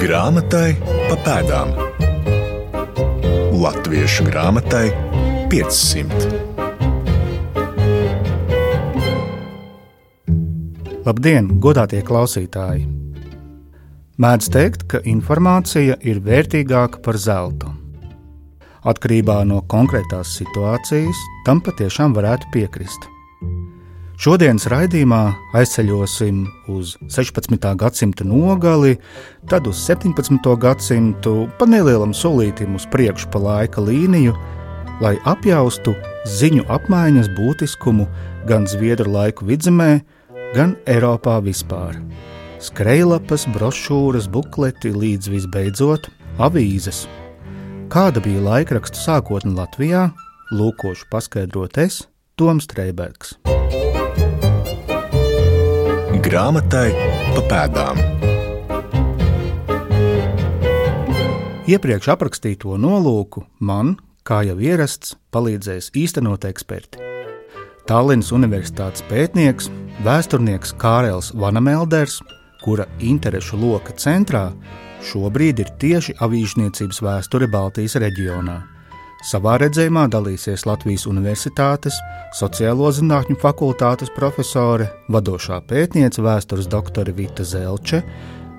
Grāmatai pa pēdām. Latviešu grāmatai 500. Labdien, godātie klausītāji! Mēdz teikt, ka informācija ir vērtīgāka par zeltu. Atkarībā no konkrētās situācijas tam patiešām varētu piekrist. Šodienas raidījumā aizceļosim uz 16. gadsimta nogali, tad uz 17. gadsimtu, pa nelielam solītam uz priekšu pa laika līniju, lai apjaustu ziņu apmaiņas būtiskumu gan Zviedru laiku vidzemē, gan Eiropā vispār. Skrejlapas, brošūras, bukleti līdz visbeidzot avīzes. Kāda bija laikraksta sākotne Latvijā, lūkošu paskaidrot es, Toms Streibergs. Grāmatai pa pēdām. Iepriekš aprakstīto nolūku man, kā jau ierasts, palīdzēs īstenot eksperti. Tallinas Universitātes pētnieks, vēsturnieks Kārls Vanamelders, kura interešu loka centrā šobrīd ir tieši avīžniecības vēsture Baltijas reģionā. Savā redzējumā dalīsies Latvijas Universitātes sociālo zinātņu fakultātes profesore, vadošā pētniece vēstures doktore Vita Zelče,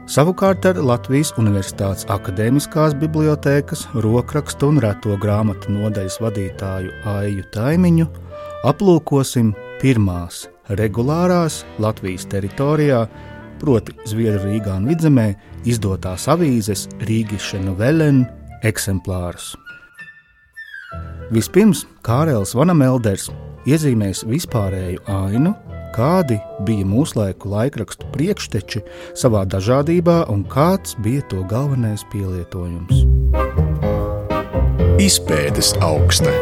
savukārt ar Latvijas Universitātes akadēmiskās bibliotēkas rokrakstu un reto grāmatu nodaļas vadītāju Aiju Taimiņu aplūkosim pirmās regulārās Latvijas teritorijā, proti Zviedru Rīgā un Vidzemē, izdotās avīzes Rīgiša Novelen eksemplārus. Vispirms Kārēls Vanamelders iezīmēs vispārēju ainu, kādi bija mūslaiku laikrakstu priekšteči savā dažādībā un kāds bija to galvenais pielietojums. Izpētes augsta.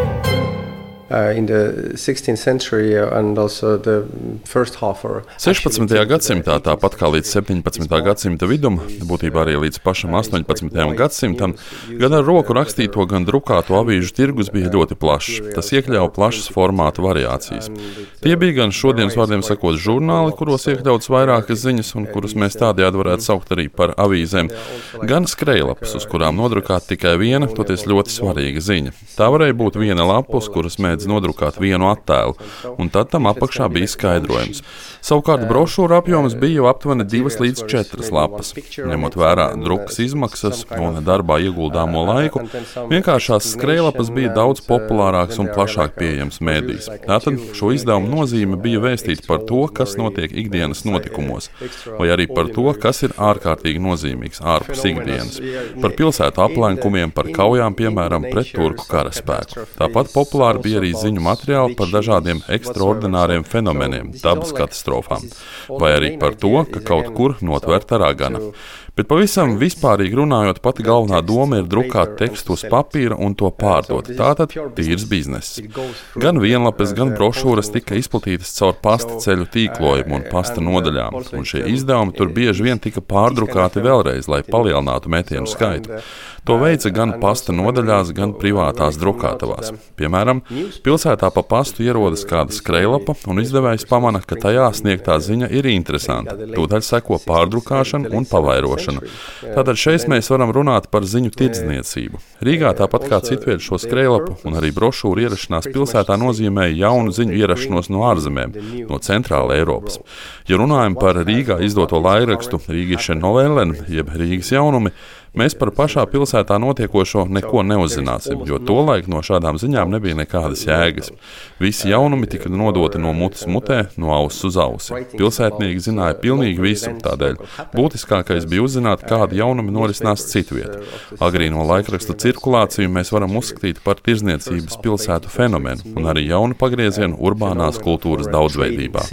Uh, in the 16th century and also the first half. 16. gadsimtā, tāpat kā līdz 17. gadsimta vidum, būtībā arī līdz pašam 18. gadsimtam, gan ar roku rakstīto, gan drukāto avīžu tirgus bija ļoti plašs. Tas iekļāva plašas formāta variācijas. Tie bija gan šodienas vārdiem sakot žurnāli, kuros iekļauts vairākas ziņas un kurus mēs tādējādi varētu saukt arī par avīzēm, gan skrejlapas, uz kurām nodrukāta tikai viena, toties ļoti svarīga ziņa. Tā varēja būt viena lapa, uz kuras mēģinājuma mēdz nodrukāt vienu attēlu, un tad tam apakšā bija skaidrojums. Savukārt brošūra apjoms bija jau aptuveni 2 līdz 4 lapas. Ņemot vērā drukas izmaksas un darbā ieguldāmo laiku, vienkāršās skrejlapas bija daudz populārāks un plašāk pieejams mēdīs. Tātad šo izdevumu nozīme bija vēstīt par to, kas notiek ikdienas notikumos, vai arī par to, kas ir ārkārtīgi nozīmīgs ārpus ikdienas, par pilsētu aplenkumiem, par kaujām, piemēram, pret turku karaspēku. Tāpat populāri bija arī arī ziņu materiāli par dažādiem ekstraordināriem fenomeniem, dabas katastrofām, vai arī par to, ka kaut kur notverta ragana. Bet pavisam vispārīgi runājot, pati galvenā doma ir drukāt tekstu uz papīra un to pārdot. Tātad tīrs bizness. Gan vienlapes, gan brošūras tika izplatītas caur pasta ceļu tīklojumu un pasta nodaļām, un šie izdevumi tur bieži vien tika pārdrukāti vēlreiz, lai palielinātu metienu skaitu. To veica gan pasta nodaļās, gan privātās drukātavās. Piemēram, pilsētā pa pastu ierodas kāda skrejlapa, un izdevējs pamana, ka tajā sniegtā ziņa ir interesanta. Tūdaļ seko pārdrukāšana un pavairošana izmantošanu. Tātad šeit mēs varam runāt par ziņu tirdzniecību. Rīgā tāpat kā citviet šo skrejlapu un arī brošūru ierašanās pilsētā nozīmē jaunu ziņu ierašanos no ārzemēm, no centrāla Eiropas. Ja runājam par Rīgā izdoto laikrakstu Rīgas Novellen, jeb Rīgas jaunumi, Mēs par pašā pilsētā notiekošo neko neuzzināsim, jo tolaik no šādām ziņām nebija nekādas jēgas. Visi jaunumi tika nodoti no mutes mutē, no auss uz ausi. Pilsētnieki zināja pilnīgi visu, tādēļ būtiskākais bija uzzināt, kādi jaunumi norisinās citvietā. Agrīno laikrakstu cirkulāciju mēs varam uzskatīt par tirzniecības pilsētu fenomenu un arī jaunu pagriezienu urbānās kultūras daudzveidībā.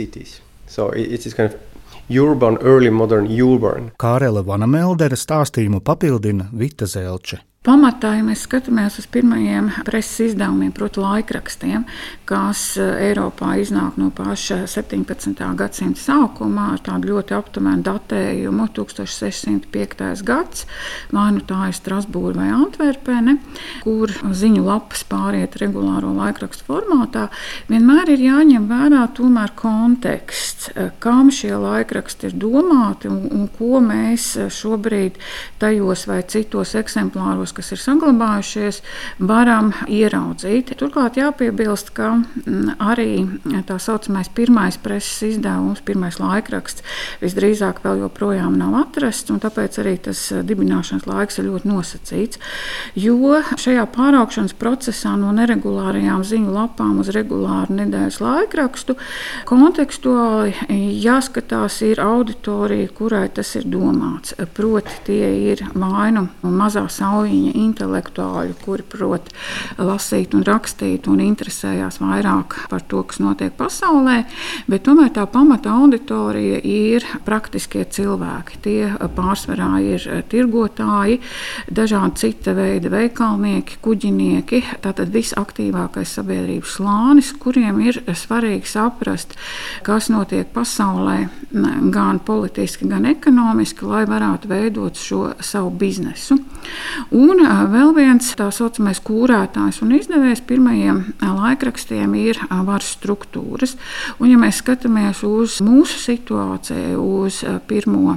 So it is kind of Urban, early modern urban. Kārela Vanameldera stāstījumu papildina Vita Zelče. Pamatā, ja mēs skatāmies uz pirmajiem preses izdevumiem, proti, laikrakstiem, kas eh, Eiropā iznāk no paša 17. gadsimta sākumā ar tādu ļoti aptuvenu datējumu 1605. gads, vai nu tā ir Strasbūra vai Antverpene, kur ziņu lapas pāriet regulāro laikrakstu formātā, vienmēr ir jāņem vērā tomēr konteksts, eh, kam šie laikraksti ir domāti un, un ko mēs šobrīd tajos vai citos eksemplāros kas ir saglabājušies, varam ieraudzīt. Turklāt jāpiebilst, ka mm, arī tā saucamais pirmais preses izdevums, pirmais laikraksts, visdrīzāk vēl joprojām nav atrasts, un tāpēc arī tas eh, dibināšanas laiks ir ļoti nosacīts. Jo šajā pāraugšanas procesā no neregulārajām ziņu lapām uz regulāru nedēļas laikrakstu kontekstuāli jāskatās ir auditorija, kurai tas ir domāts. Proti, tie ir vainu mazā saujiņa viņa intelektuāļu, kuri prot lasīt un rakstīt un interesējās vairāk par to, kas notiek pasaulē, bet tomēr tā pamata auditorija ir praktiskie cilvēki. Tie pārsvarā ir tirgotāji, dažādi cita veida veikalnieki, kuģinieki, tātad visaktīvākais sabiedrības slānis, kuriem ir svarīgi saprast, kas notiek pasaulē, gan politiski, gan ekonomiski, lai varētu veidot šo savu biznesu. Un Un vēl viens tā saucamais kūrētājs un izdevējs pirmajiem laikrakstiem ir varas struktūras. Un, ja mēs skatāmies uz mūsu situāciju, uz pirmo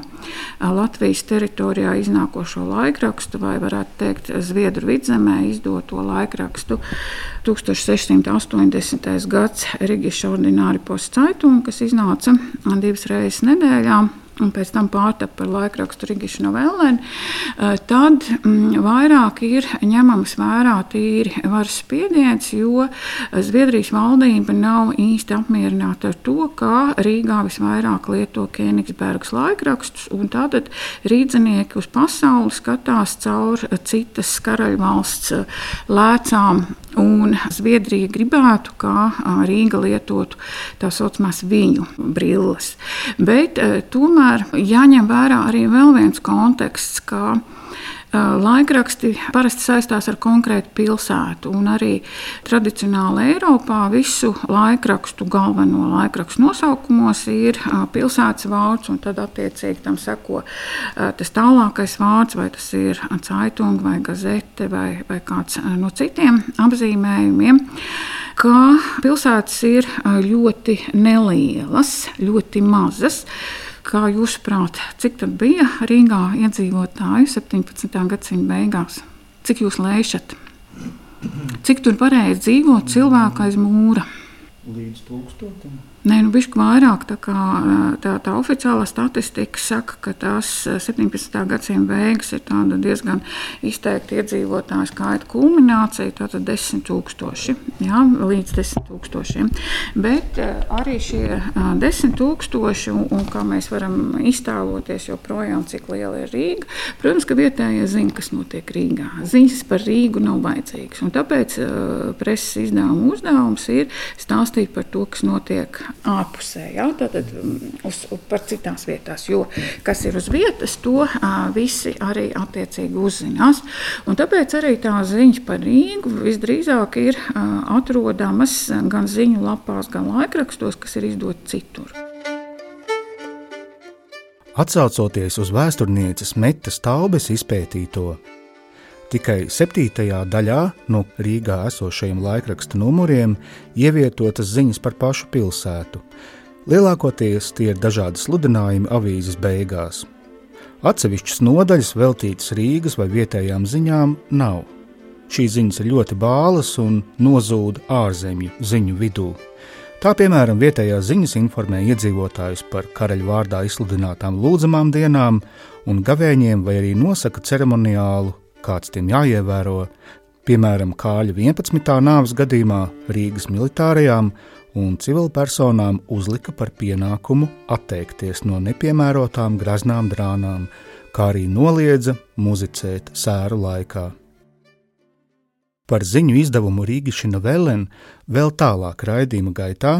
Latvijas teritorijā iznākošo laikrakstu, vai varētu teikt, Zviedru vidzemē izdoto laikrakstu, 1680. gads Rigiša ordināri postcaitung, kas iznāca divas reizes nedēļā un pēc tam pārtapa par laikrakstu Rigišu novellēm, eh, tad mm, vairāk ir ņemams vērā tīri varas spiediens, jo Zviedrijas valdība nav īsti apmierināta ar to, kā Rīgā visvairāk lieto Kēnigsbergas laikrakstus, un tātad rīdzinieki uz pasauli skatās caur citas karaļvalsts eh, lēcām Un Zviedrija gribētu, ka Rīga lietotu tā saucamās viņu brilles. Bet tomēr jāņem vērā arī vēl viens konteksts, ka Laikraksti parasti saistās ar konkrētu pilsētu, arī tradicionāli Eiropā visu laikrakstu galveno laikrakstu nosaukumos ir pilsētas vārds, un tad attiecīgi tam seko tas tālākais vārds, vai tas ir caitunga vai gazete vai, vai kāds no citiem apzīmējumiem ka pilsētas ir ļoti nelielas, ļoti mazas. Kā jūs prāt, cik tad bija Rīgā iedzīvotāju 17. gadsimta beigās? Cik jūs lēšat? Cik tur varēja dzīvot cilvēku aiz mūra? Līdz tūkstotim. Nē, nu, bišķi vairāk. Tā, kā, tā, tā oficiālā statistika saka, ka tās 17. gadsimta beigas ir diezgan izteikti iedzīvotāju skaita kulminācija, tātad 10 tūkstoši, jā, līdz 10 tūkstošiem. Bet arī šie 10 tūkstoši, un, un kā mēs varam iztēloties joprojām, cik liela ir Rīga, protams, ka vietējie zina, kas notiek Rīgā. Ziņas par Rīgu nav vajadzīgas, un tāpēc preses izdevuma uzdevums ir stāstīt par to, kas notiek ārpusē, ja? Tātad, mm, uz, par citās vietās. Jo kas ir uz vietas, to visi arī attiecīgi uzzinās. Un tāpēc arī tās ziņas par Rīgu visdrīzāk ir atrodamas gan ziņu lapās, gan laikrakstos, kas ir izdoti citur. Atcaucoties uz vēsturnieces Metas Taubes izpētīto, Tikai septītajā daļā no Rīgā esošajiem laikraksta numuriem ievietotas ziņas par pašu pilsētu. Lielākoties tie ir dažādi sludinājumi avīzes beigās. Atsevišķas nodaļas veltītas Rīgas vai vietējām ziņām nav. Šīs ziņas ir ļoti bālas un nozūd ārzemju ziņu vidū. Tā piemēram, vietējās ziņas informē iedzīvotājus par karaļa vārdā izsludinātām lūdzamām dienām un gavēņiem, vai arī nosaka ceremoniālu kāds tiem jāievēro. Piemēram, Kāļa 11. nāves gadījumā Rīgas militārajām un civilpersonām uzlika par pienākumu atteikties no nepiemērotām graznām drānām, kā arī noliedza muzicēt sēru laikā. Par ziņu izdevumu Rīgišana Velen vēl tālāk raidījuma gaitā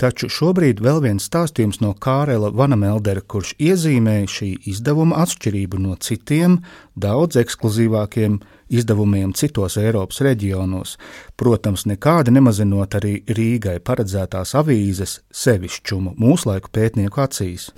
Taču šobrīd vēl viens stāstījums no Kārela Vanameldera, kurš iezīmē šī izdevuma atšķirību no citiem, daudz ekskluzīvākiem, izdevumiem citos Eiropas reģionos, protams, nekādi nemazinot arī Rīgai paredzētās avīzes sevišķumu mūslaiku pētnieku acīs.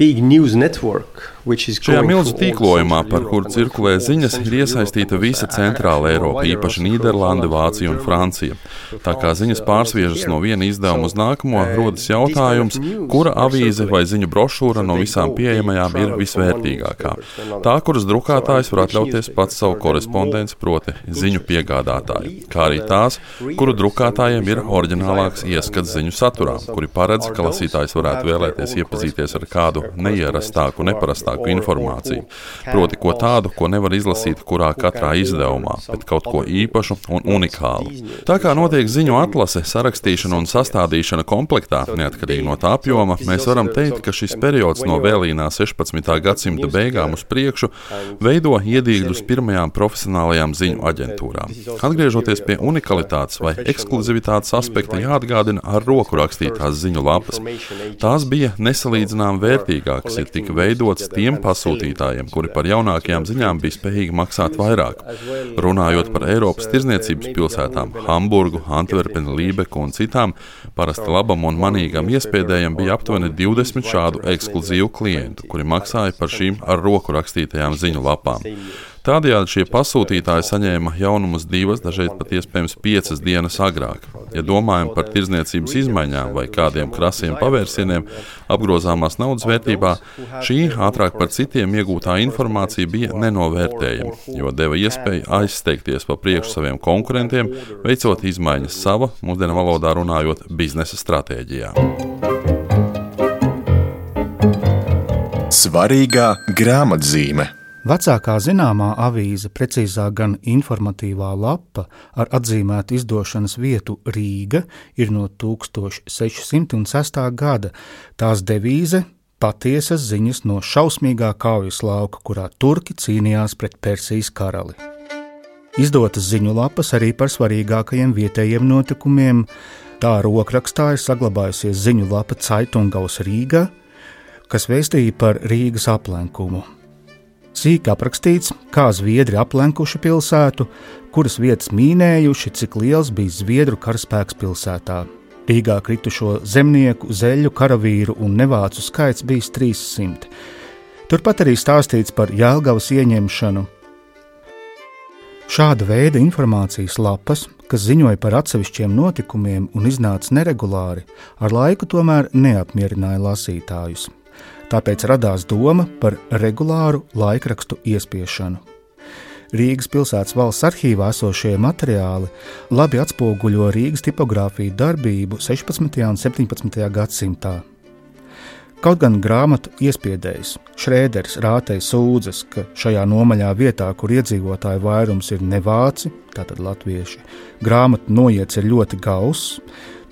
Šajā milzu tīklojumā, par kuru cirkulē ziņas, ir iesaistīta visa centrāla Eiropa, īpaši Nīderlande, Vācija un Francija. Tā kā ziņas pārsviežas no viena izdevuma uz nākamo, rodas jautājums, kura avīze vai ziņu brošūra no visām pieejamajām ir visvērtīgākā. Tā, kuras drukātājs var atļauties pats savu korespondenci, proti, ziņu piegādātāju, kā arī tās, kuru drukātājiem ir oriģinālāks ieskats ziņu saturā, kuri paredz, ka lasītājs varētu vēlēties iepazīties ar kādu neierastāku, neparastāku informāciju. Proti, ko tādu, ko nevar izlasīt kurā katrā izdevumā, bet kaut ko īpašu un unikālu. Tā kā notiek ziņu atlase, sarakstīšana un sastādīšana komplektā, neatkarīgi no tā apjoma, mēs varam teikt, ka šis periods no vēlīnā 16. gadsimta beigām uz priekšu veido iedīgļus pirmajām profesionālajām ziņu aģentūrām. Atgriežoties pie unikalitātes vai ekskluzivitātes aspekta, jāatgādina ar roku rakstītās ziņu lapas. Tās bija nesalīdzinām vērtīgākas, ja tika veidotas tiem pasūtītājiem, kuri par jaunākajām ziņām bija spējīgi maksāt vairāk. Runājot par Eiropas tirzniecības pilsētām - Hamburgu, Antverpeni, Lībeku un citām, parasti labam un manīgam iespējām bija aptuveni 20 šādu ekskluzīvu klientu, kuri maksāja par šīm ar roku rakstītajām ziņu lapām. Tādējādi šie pasūtītāji saņēma jaunumus divas, dažreiz pat iespējams piecas dienas agrāk. Ja domājam par tirzniecības izmaiņām vai kādiem krasiem pavērsieniem apgrozāmās naudas vērtībā, šī ātrāk par citiem iegūtā informācija bija nenovērtējama, jo deva iespēju aizsteigties pa priekšu saviem konkurentiem, veicot izmaiņas sava, mūsdienu valodā runājot, biznesa stratēģijā. Svarīgā grāmatzīme. Vecākā zināmā avīze, precīzāk gan informatīvā lapa ar atzīmētu izdošanas vietu Rīga, ir no 1606. gada. Tās devīze - patiesas ziņas no šausmīgā kaujas lauka, kurā turki cīnījās pret Persijas karali. Izdotas ziņu lapas arī par svarīgākajiem vietējiem notikumiem. Tā rokrakstā ir saglabājusies ziņu lapa Caitungaus Rīgā, kas vēstīja par Rīgas aplenkumu. Sīk aprakstīts, kā zviedri aplenkuši pilsētu, kuras vietas mīnējuši, cik liels bija zviedru karaspēks pilsētā. Rīgā kritušo zemnieku, zeļu, karavīru un nevācu skaits bija 300. Turpat arī stāstīts par Jēlgavas ieņemšanu. Šāda veida informācijas lapas, kas ziņoja par atsevišķiem notikumiem un iznāca neregulāri, ar laiku tomēr neapmierināja lasītājus tāpēc radās doma par regulāru laikrakstu iespiešanu. Rīgas pilsētas valsts arhīvā esošie materiāli labi atspoguļo Rīgas tipogrāfiju darbību 16. un 17. gadsimtā. Kaut gan grāmatu iespiedējs Šrēders rātei sūdzas, ka šajā nomaļā vietā, kur iedzīvotāju vairums ir nevāci, tātad latvieši, grāmatu noiets ir ļoti gauss,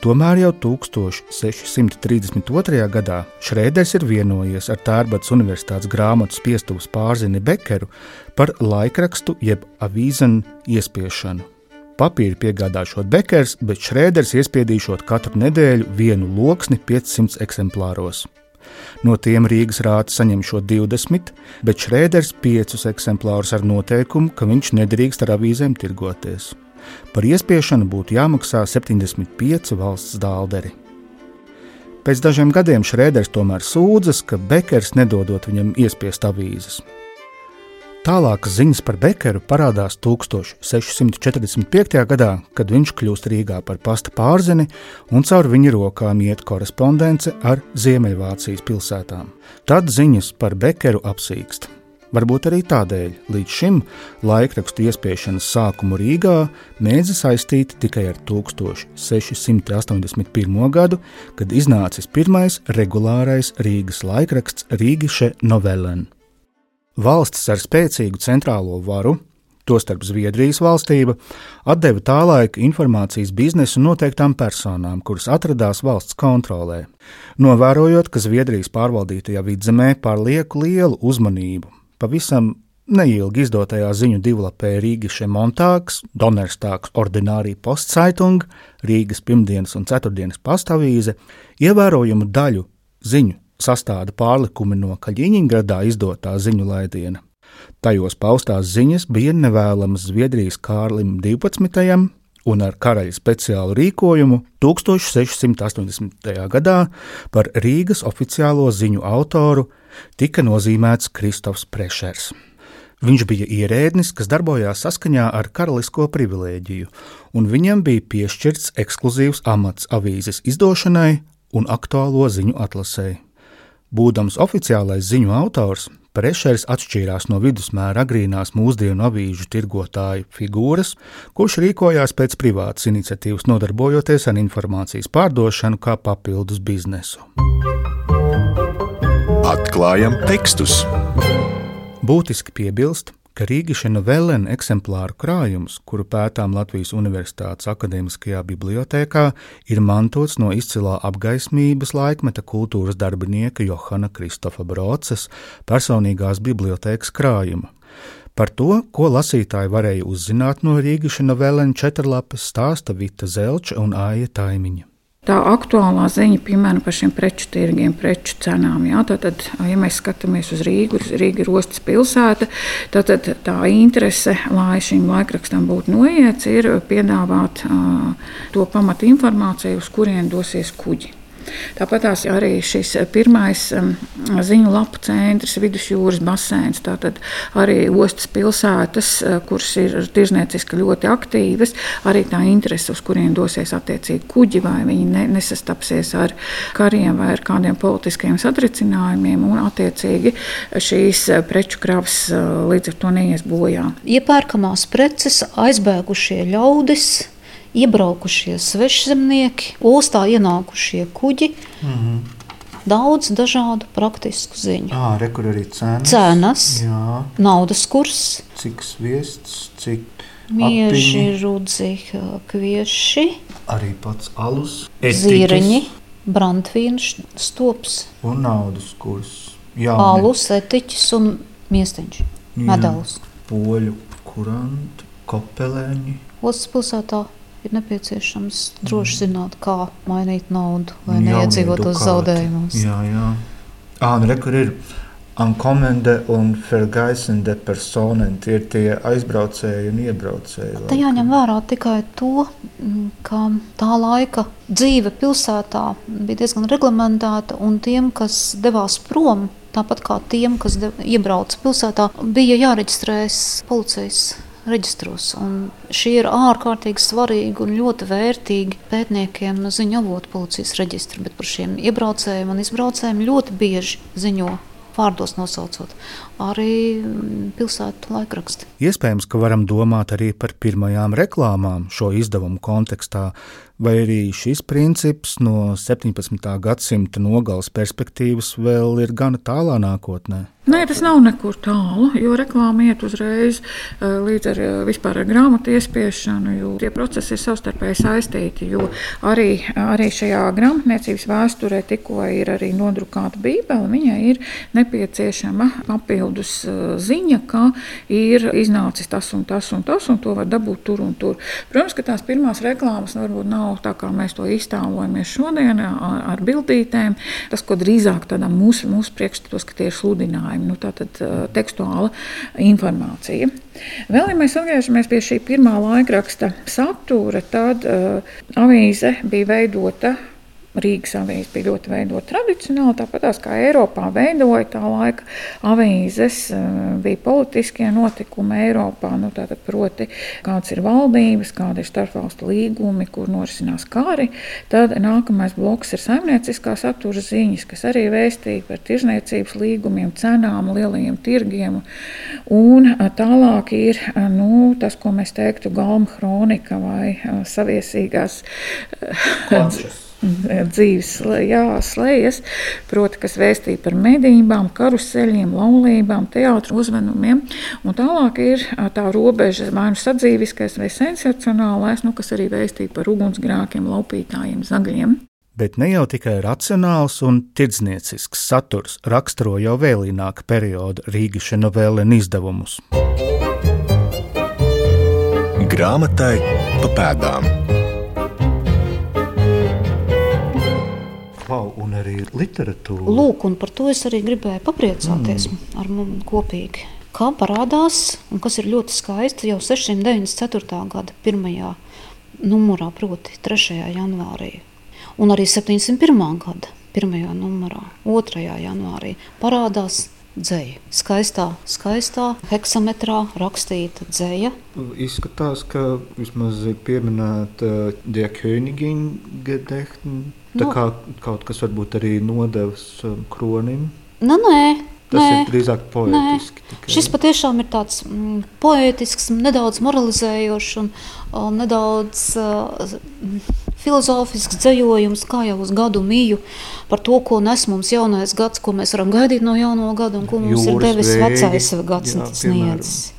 Tomēr jau 1632. gadā Šrēders ir vienojies ar Tērbatas Universitātes grāmatu spiestuvas pārzini Bekeru par laikrakstu jeb avīzenu iespiešanu. Papīru piegādāšot Bekers, bet Šrēders iespiedīšot katru nedēļu vienu loksni 500 eksemplāros. No tiem Rīgas rāta saņemšot 20, bet Šrēders 5 eksemplārus ar noteikumu, ka viņš nedrīkst ar avīzēm tirgoties. Par iespiešanu būtu jāmaksā 75 valsts dālderi. Pēc dažiem gadiem Šrēders tomēr sūdzas, ka Bekers nedodot viņam iespiest avīzes. Tālākas ziņas par Bekeru parādās 1645. gadā, kad viņš kļūst Rīgā par pasta pārzini un caur viņa rokām iet korespondence ar Ziemeļvācijas pilsētām. Tad ziņas par Bekeru apsīkst. Varbūt arī tādēļ līdz šim laikrakstu iespiešanas sākumu Rīgā mēdz saistīt tikai ar 1681. gadu, kad iznācis pirmais regulārais Rīgas laikraksts Rīgiše Novellen. Valstis ar spēcīgu centrālo varu, tostarp Zviedrijas valstība, atdeva tā laika informācijas biznesu noteiktām personām, kuras atradās valsts kontrolē, novērojot, ka Zviedrijas pārvaldītajā vidzemē pār lieku lielu uzmanību pavisam neilgi izdotajā ziņu divlapē Rīgas Montāks, Donnerstāks Ordinārija postsaitung, Rīgas pirmdienas un ceturtdienas pastāvīze, ievērojumu daļu ziņu sastāda pārlikumi no Kaļiņģeradā izdotā ziņu laidiena. Tajos paustās ziņas bija nevēlamas Zviedrijas Kārlim 12. Un ar karaļa speciālu rīkojumu 1680. gadā par Rīgas oficiālo ziņu autoru tika nozīmēts Kristofs Prešers. Viņš bija ierēdnis, kas darbojās saskaņā ar karalisko privilēģiju, un viņam bija piešķirts ekskluzīvs amats avīzes izdošanai un aktuālo ziņu atlasēji. Būdams oficiālais ziņu autors, Prešers atšķīrās no vidusmēra agrīnās mūsdienu avīžu tirgotāju figūras, kurš rīkojās pēc privātas iniciatīvas, nodarbojoties ar informācijas pārdošanu kā papildus biznesu. Atklājam tekstus! Būtiski piebilst, ka Rīgišana Velena eksemplāru krājums, kuru pētām Latvijas Universitātes akadēmiskajā bibliotēkā, ir mantots no izcilā apgaismības laikmeta kultūras darbinieka Johana Kristofa Broces personīgās bibliotēkas krājuma. Par to, ko lasītāji varēja uzzināt no Rīgišana Velena četrlapes, stāsta Vita Zelča un Aija Taimiņa. Tā aktuālā ziņa, piemēram, par šiem preču tirgiem, preču cenām. Jā, tātad, ja mēs skatāmies uz Rīgu, Rīga ir ostas pilsēta, tad tā interese, lai šim laikrakstam būtu noiets, ir piedāvāt uh, to pamatu informāciju, uz kurien dosies kuģi. Tāpat arī šis pirmais um, ziņu lapu centrs, vidusjūras basēns, tātad arī ostas pilsētas, uh, kuras ir tirzniecīski ļoti aktīvas, arī tā interese, uz kuriem dosies attiecīgi kuģi, vai viņi ne, nesastapsies ar kariem vai ar kādiem politiskiem satricinājumiem, un attiecīgi šīs uh, preču kravas uh, līdz ar to neies bojā. Iepērkamās preces, aizbēgušie ļaudis iebraukušie svešzemnieki, ostā ienākušie kuģi. Mm -hmm. Daudz dažādu praktisku ziņu. À, re, kur arī cenas, cenas Jā. naudas kurs, cik sviests, cik mieži, rudzi, kvieši, arī pats alus, zīreņi, brandvīns, stops un naudas kurs. Jā, alus, etiķis un miestiņš, medaļas. Poļu kuranti, kopelēņi. Ostas pilsētā ir nepieciešams droši zināt, kā mainīt naudu, lai neiedzīvotos zaudējumus. Jā, jā. Ah, nu, re, kur ir Ankomende un Fergaisende personen, tie ir tie aizbraucēji un iebraucēji. Te jāņem vērā tikai to, ka tā laika dzīve pilsētā bija diezgan reglamentēta, un tiem, kas devās prom, tāpat kā tiem, kas iebrauca pilsētā, bija jāreģistrējas policijas reģistros. Un šie ir ārkārtīgi svarīgi un ļoti vērtīgi pētniekiem ziņu avotu policijas reģistri, bet par šiem iebraucējiem un izbraucējiem ļoti bieži ziņo vārdos nosaucot arī pilsētu laikraksti. Iespējams, ka varam domāt arī par pirmajām reklāmām šo izdevumu kontekstā, vai arī šis princips no 17. gadsimta nogales perspektīvas vēl ir gana tālā nākotnē. Nē, tas nav nekur tālu, jo reklāma iet uzreiz līdz ar vispār ar grāmatu iespiešanu, jo tie procesi ir savstarpēji saistīti. Arī, arī šajā grāmatniecības vēsturē tikko ir arī nodrukāta bībele, viņai ir nepieciešama papildus ziņa, ka ir iznācis tas un tas un tas, un to var dabūt tur un tur. Protams, ka tās pirmās reklāmas varbūt nav tā, kā mēs to iztēlojamies šodien ar, ar bildītēm. Tas, ko drīzāk tādā mūsu, mūsu priekšstatos, ka tie ir sludinājumi nu, tātad, tekstuāla informācija. Vēl, ja mēs atgriežamies pie šī pirmā laikraksta satura, tad uh, avīze bija veidota Rīgas avīze bija ļoti veidota tradicionāli, tāpat kā Eiropā veidoja tā laika avīzes, eh, bija politiskie notikumi Eiropā, nu, tātad, proti, kādas ir valdības, kādi ir starpvalstu līgumi, kur norisinās kari. Tad nākamais bloks ir saimnieciskā satura ziņas, kas arī vēstīja par tirzniecības līgumiem, cenām, lielajiem tirgiem. Un eh, tālāk ir eh, nu, tas, ko mēs teiktu, galma kronika vai saviesīgās. Končas dzīves jā, slējas, proti, kas vēstīja par medībām, karuseļiem, laulībām, teātrus uzvedumiem. Un tālāk ir tā robeža vai nu sadzīviskais vai sensacionālais, nu, kas arī vēstīja par ugunsgrākiem, laupītājiem, zagļiem. Bet ne jau tikai racionāls un tirdzniecisks saturs raksturo jau vēlīnāka perioda Rīgas novēlēnu izdevumus. Grāmatai pa pēdām. Arī literatūra. Lūk, un par to es arī gribēju papriecāties mm. ar mums kopīgi. kā parādās, un kas ir ļoti skaisti, jau 694. gada pirmajā numurā, proti 3. janvārī, un arī 701. gada 1. numurā, 2. janvārī parādās dzēja. Skaistā, skaistā heksametrā rakstīta dzēja. Izskatās, ka vismaz pieminēta Diakönigina gedehtne. Tā Nu. kā kaut kas varbūt arī nodevs um, kronim. Nu, nē, Tas nē. ir drīzāk poetiski. tikai. Šis patiešām ir tāds mm, poetisks, nedaudz moralizējošs un um, nedaudz uh, filozofisks dzējojums, kā jau uz gadu mīju, par to, ko nes mums jaunais gads, ko mēs varam gaidīt no jauno gada un ko mums Jūras ir devis vēji, vecais gads. jā, sniedzis.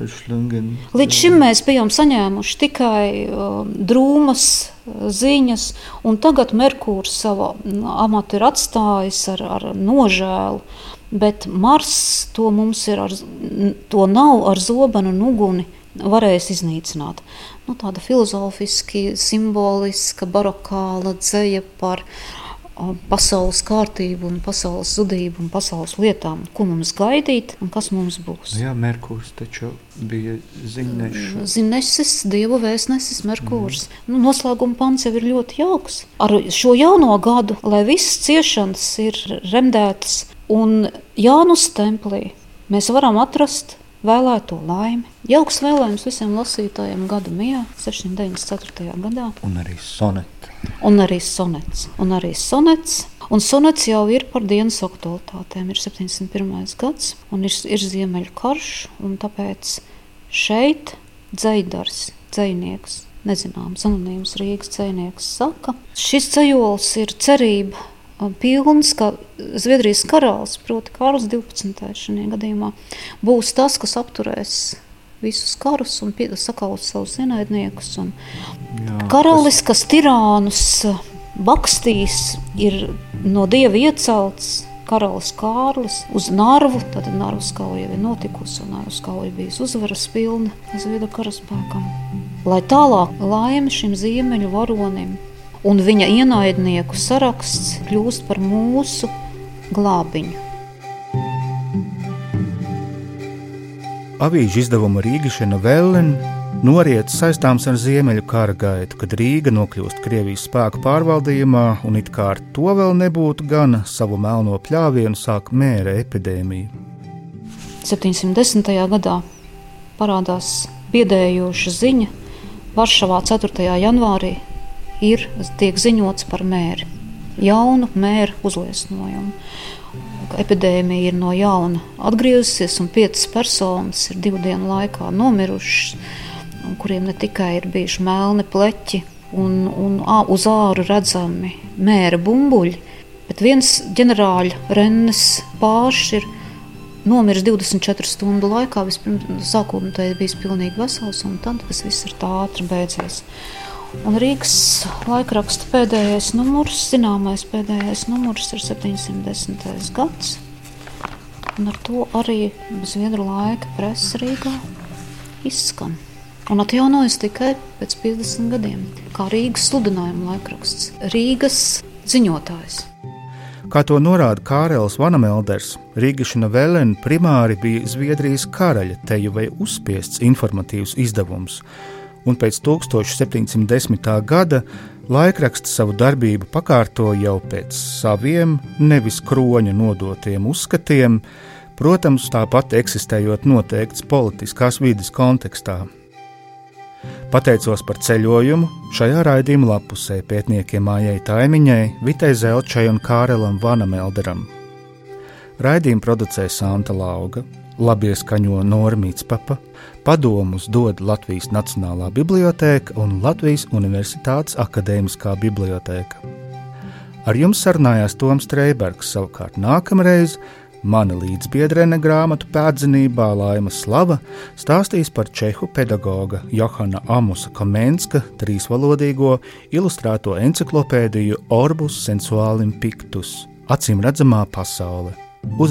Verschlungen. Līdz šim mēs bijām saņēmuši tikai uh, drūmas uh, ziņas, un tagad Merkūrs savu mm, amatu ir atstājis ar, ar nožēlu. Bet Mars to mums ir, ar, to nav ar zobenu un uguni varējis iznīcināt. Nu, tāda filozofiski, simboliska, barokāla dzēja par uh, pasaules kārtību, un pasaules zudību un pasaules lietām, ko mums gaidīt un kas mums būs. Jā, Merkurs taču bija ziņneša. Zinesis, dievu vēstnesis, Merkūrs. Mm. Nu, noslēguma pants jau ir ļoti jauks. Ar šo jauno gadu, lai visas ciešanas ir remdētas un Jānus templī, mēs varam atrast vēlēto laimi. Jauks vēlējums visiem lasītājiem gada mijā, 694. gadā. Un arī soneti. Un arī sonets. Un arī sonets. Un sonets jau ir par dienas aktualitātēm. Ir 71. gads, un ir, ir ziemeļu karš. un Tāpēc šeit dzēdars, dzēnieks, nezināms, anonīms Rīgas dzēnieks saka, šis cejols ir cerība pilns, ka Zviedrijas karalis, proti Kārls 12. šajā gadījumā, būs tas, kas apturēs visus karus un sakaus savus ienaidniekus. Un Jā, Karalis, kas tirānus bakstīs, ir no dieva iecelts. Karalis Kārlis uz Nārvu, tad Nārvas kauja jau ir notikusi, un Nārvas kauja bija uzvaras pilna Zviedru karaspēkam. Lai tālāk laime šim ziemeļu varonim un viņa ienaidnieku saraksts kļūst par mūsu glābiņu. Avīžu izdevuma Rīgašana Vellen noriet saistāms ar Ziemeļu kara gaitu, kad Rīga nokļūst Krievijas spēku pārvaldījumā, un it kā ar to vēl nebūtu gana, savu melno pļāvienu sāk mēra epidēmija. 710. gadā parādās biedējoša ziņa. Varšavā 4. janvārī ir tiek ziņots par mēri, jaunu mēru uzliesmojumu. Epidēmija ir no jauna atgriezusies, un piecas personas ir divu dienu laikā nomirušas, kuriem ne tikai ir bijuši melni pleķi un, un uz āru redzami mēra bumbuļi, bet viens ģenerāļa Rennes pāršs ir nomiris 24 stundu laikā. Vispirms sākumā tas bija pilnīgi vesels, un tad tas viss ir tā ātri beidzies. Un Rīgas laikraksta pēdējais numurs, zināmais pēdējais numurs ir 710. gads. Un ar to arī Zviedru laika presa Rīgā izskan. Un atjaunojas tikai pēc 50 gadiem, kā Rīgas sludinājuma laikraksts, Rīgas ziņotājs. Kā to norāda Kārlis Vanamelders, Rīgašana Vellen primāri bija Zviedrijas karaļa teju vai uzspiests informatīvs izdevums, un pēc 1710. gada laikraksts savu darbību pakārto jau pēc saviem, nevis kroņa nodotiem uzskatiem, protams, tāpat eksistējot noteikts politiskās vidas kontekstā. Pateicos par ceļojumu šajā raidījuma lapusē pētniekiem Mājai Taimiņai, Vitai Zelčai un Kārelam Vanamelderam. Raidījumu producē Santa Lauga, labi ieskaņo Normīts Papa, padomus dod Latvijas Nacionālā bibliotēka un Latvijas Universitātes Akadēmiskā bibliotēka. Ar jums sarunājās Toms Streibergs, savukārt nākamreiz mana līdzbiedrene grāmatu pēdzinībā Laima Slava stāstīs par čehu pedagoga Johana Amusa Komenska trīsvalodīgo ilustrēto enciklopēdiju Orbus Sensuālim Pictus - acīm redzamā pasaule. Uz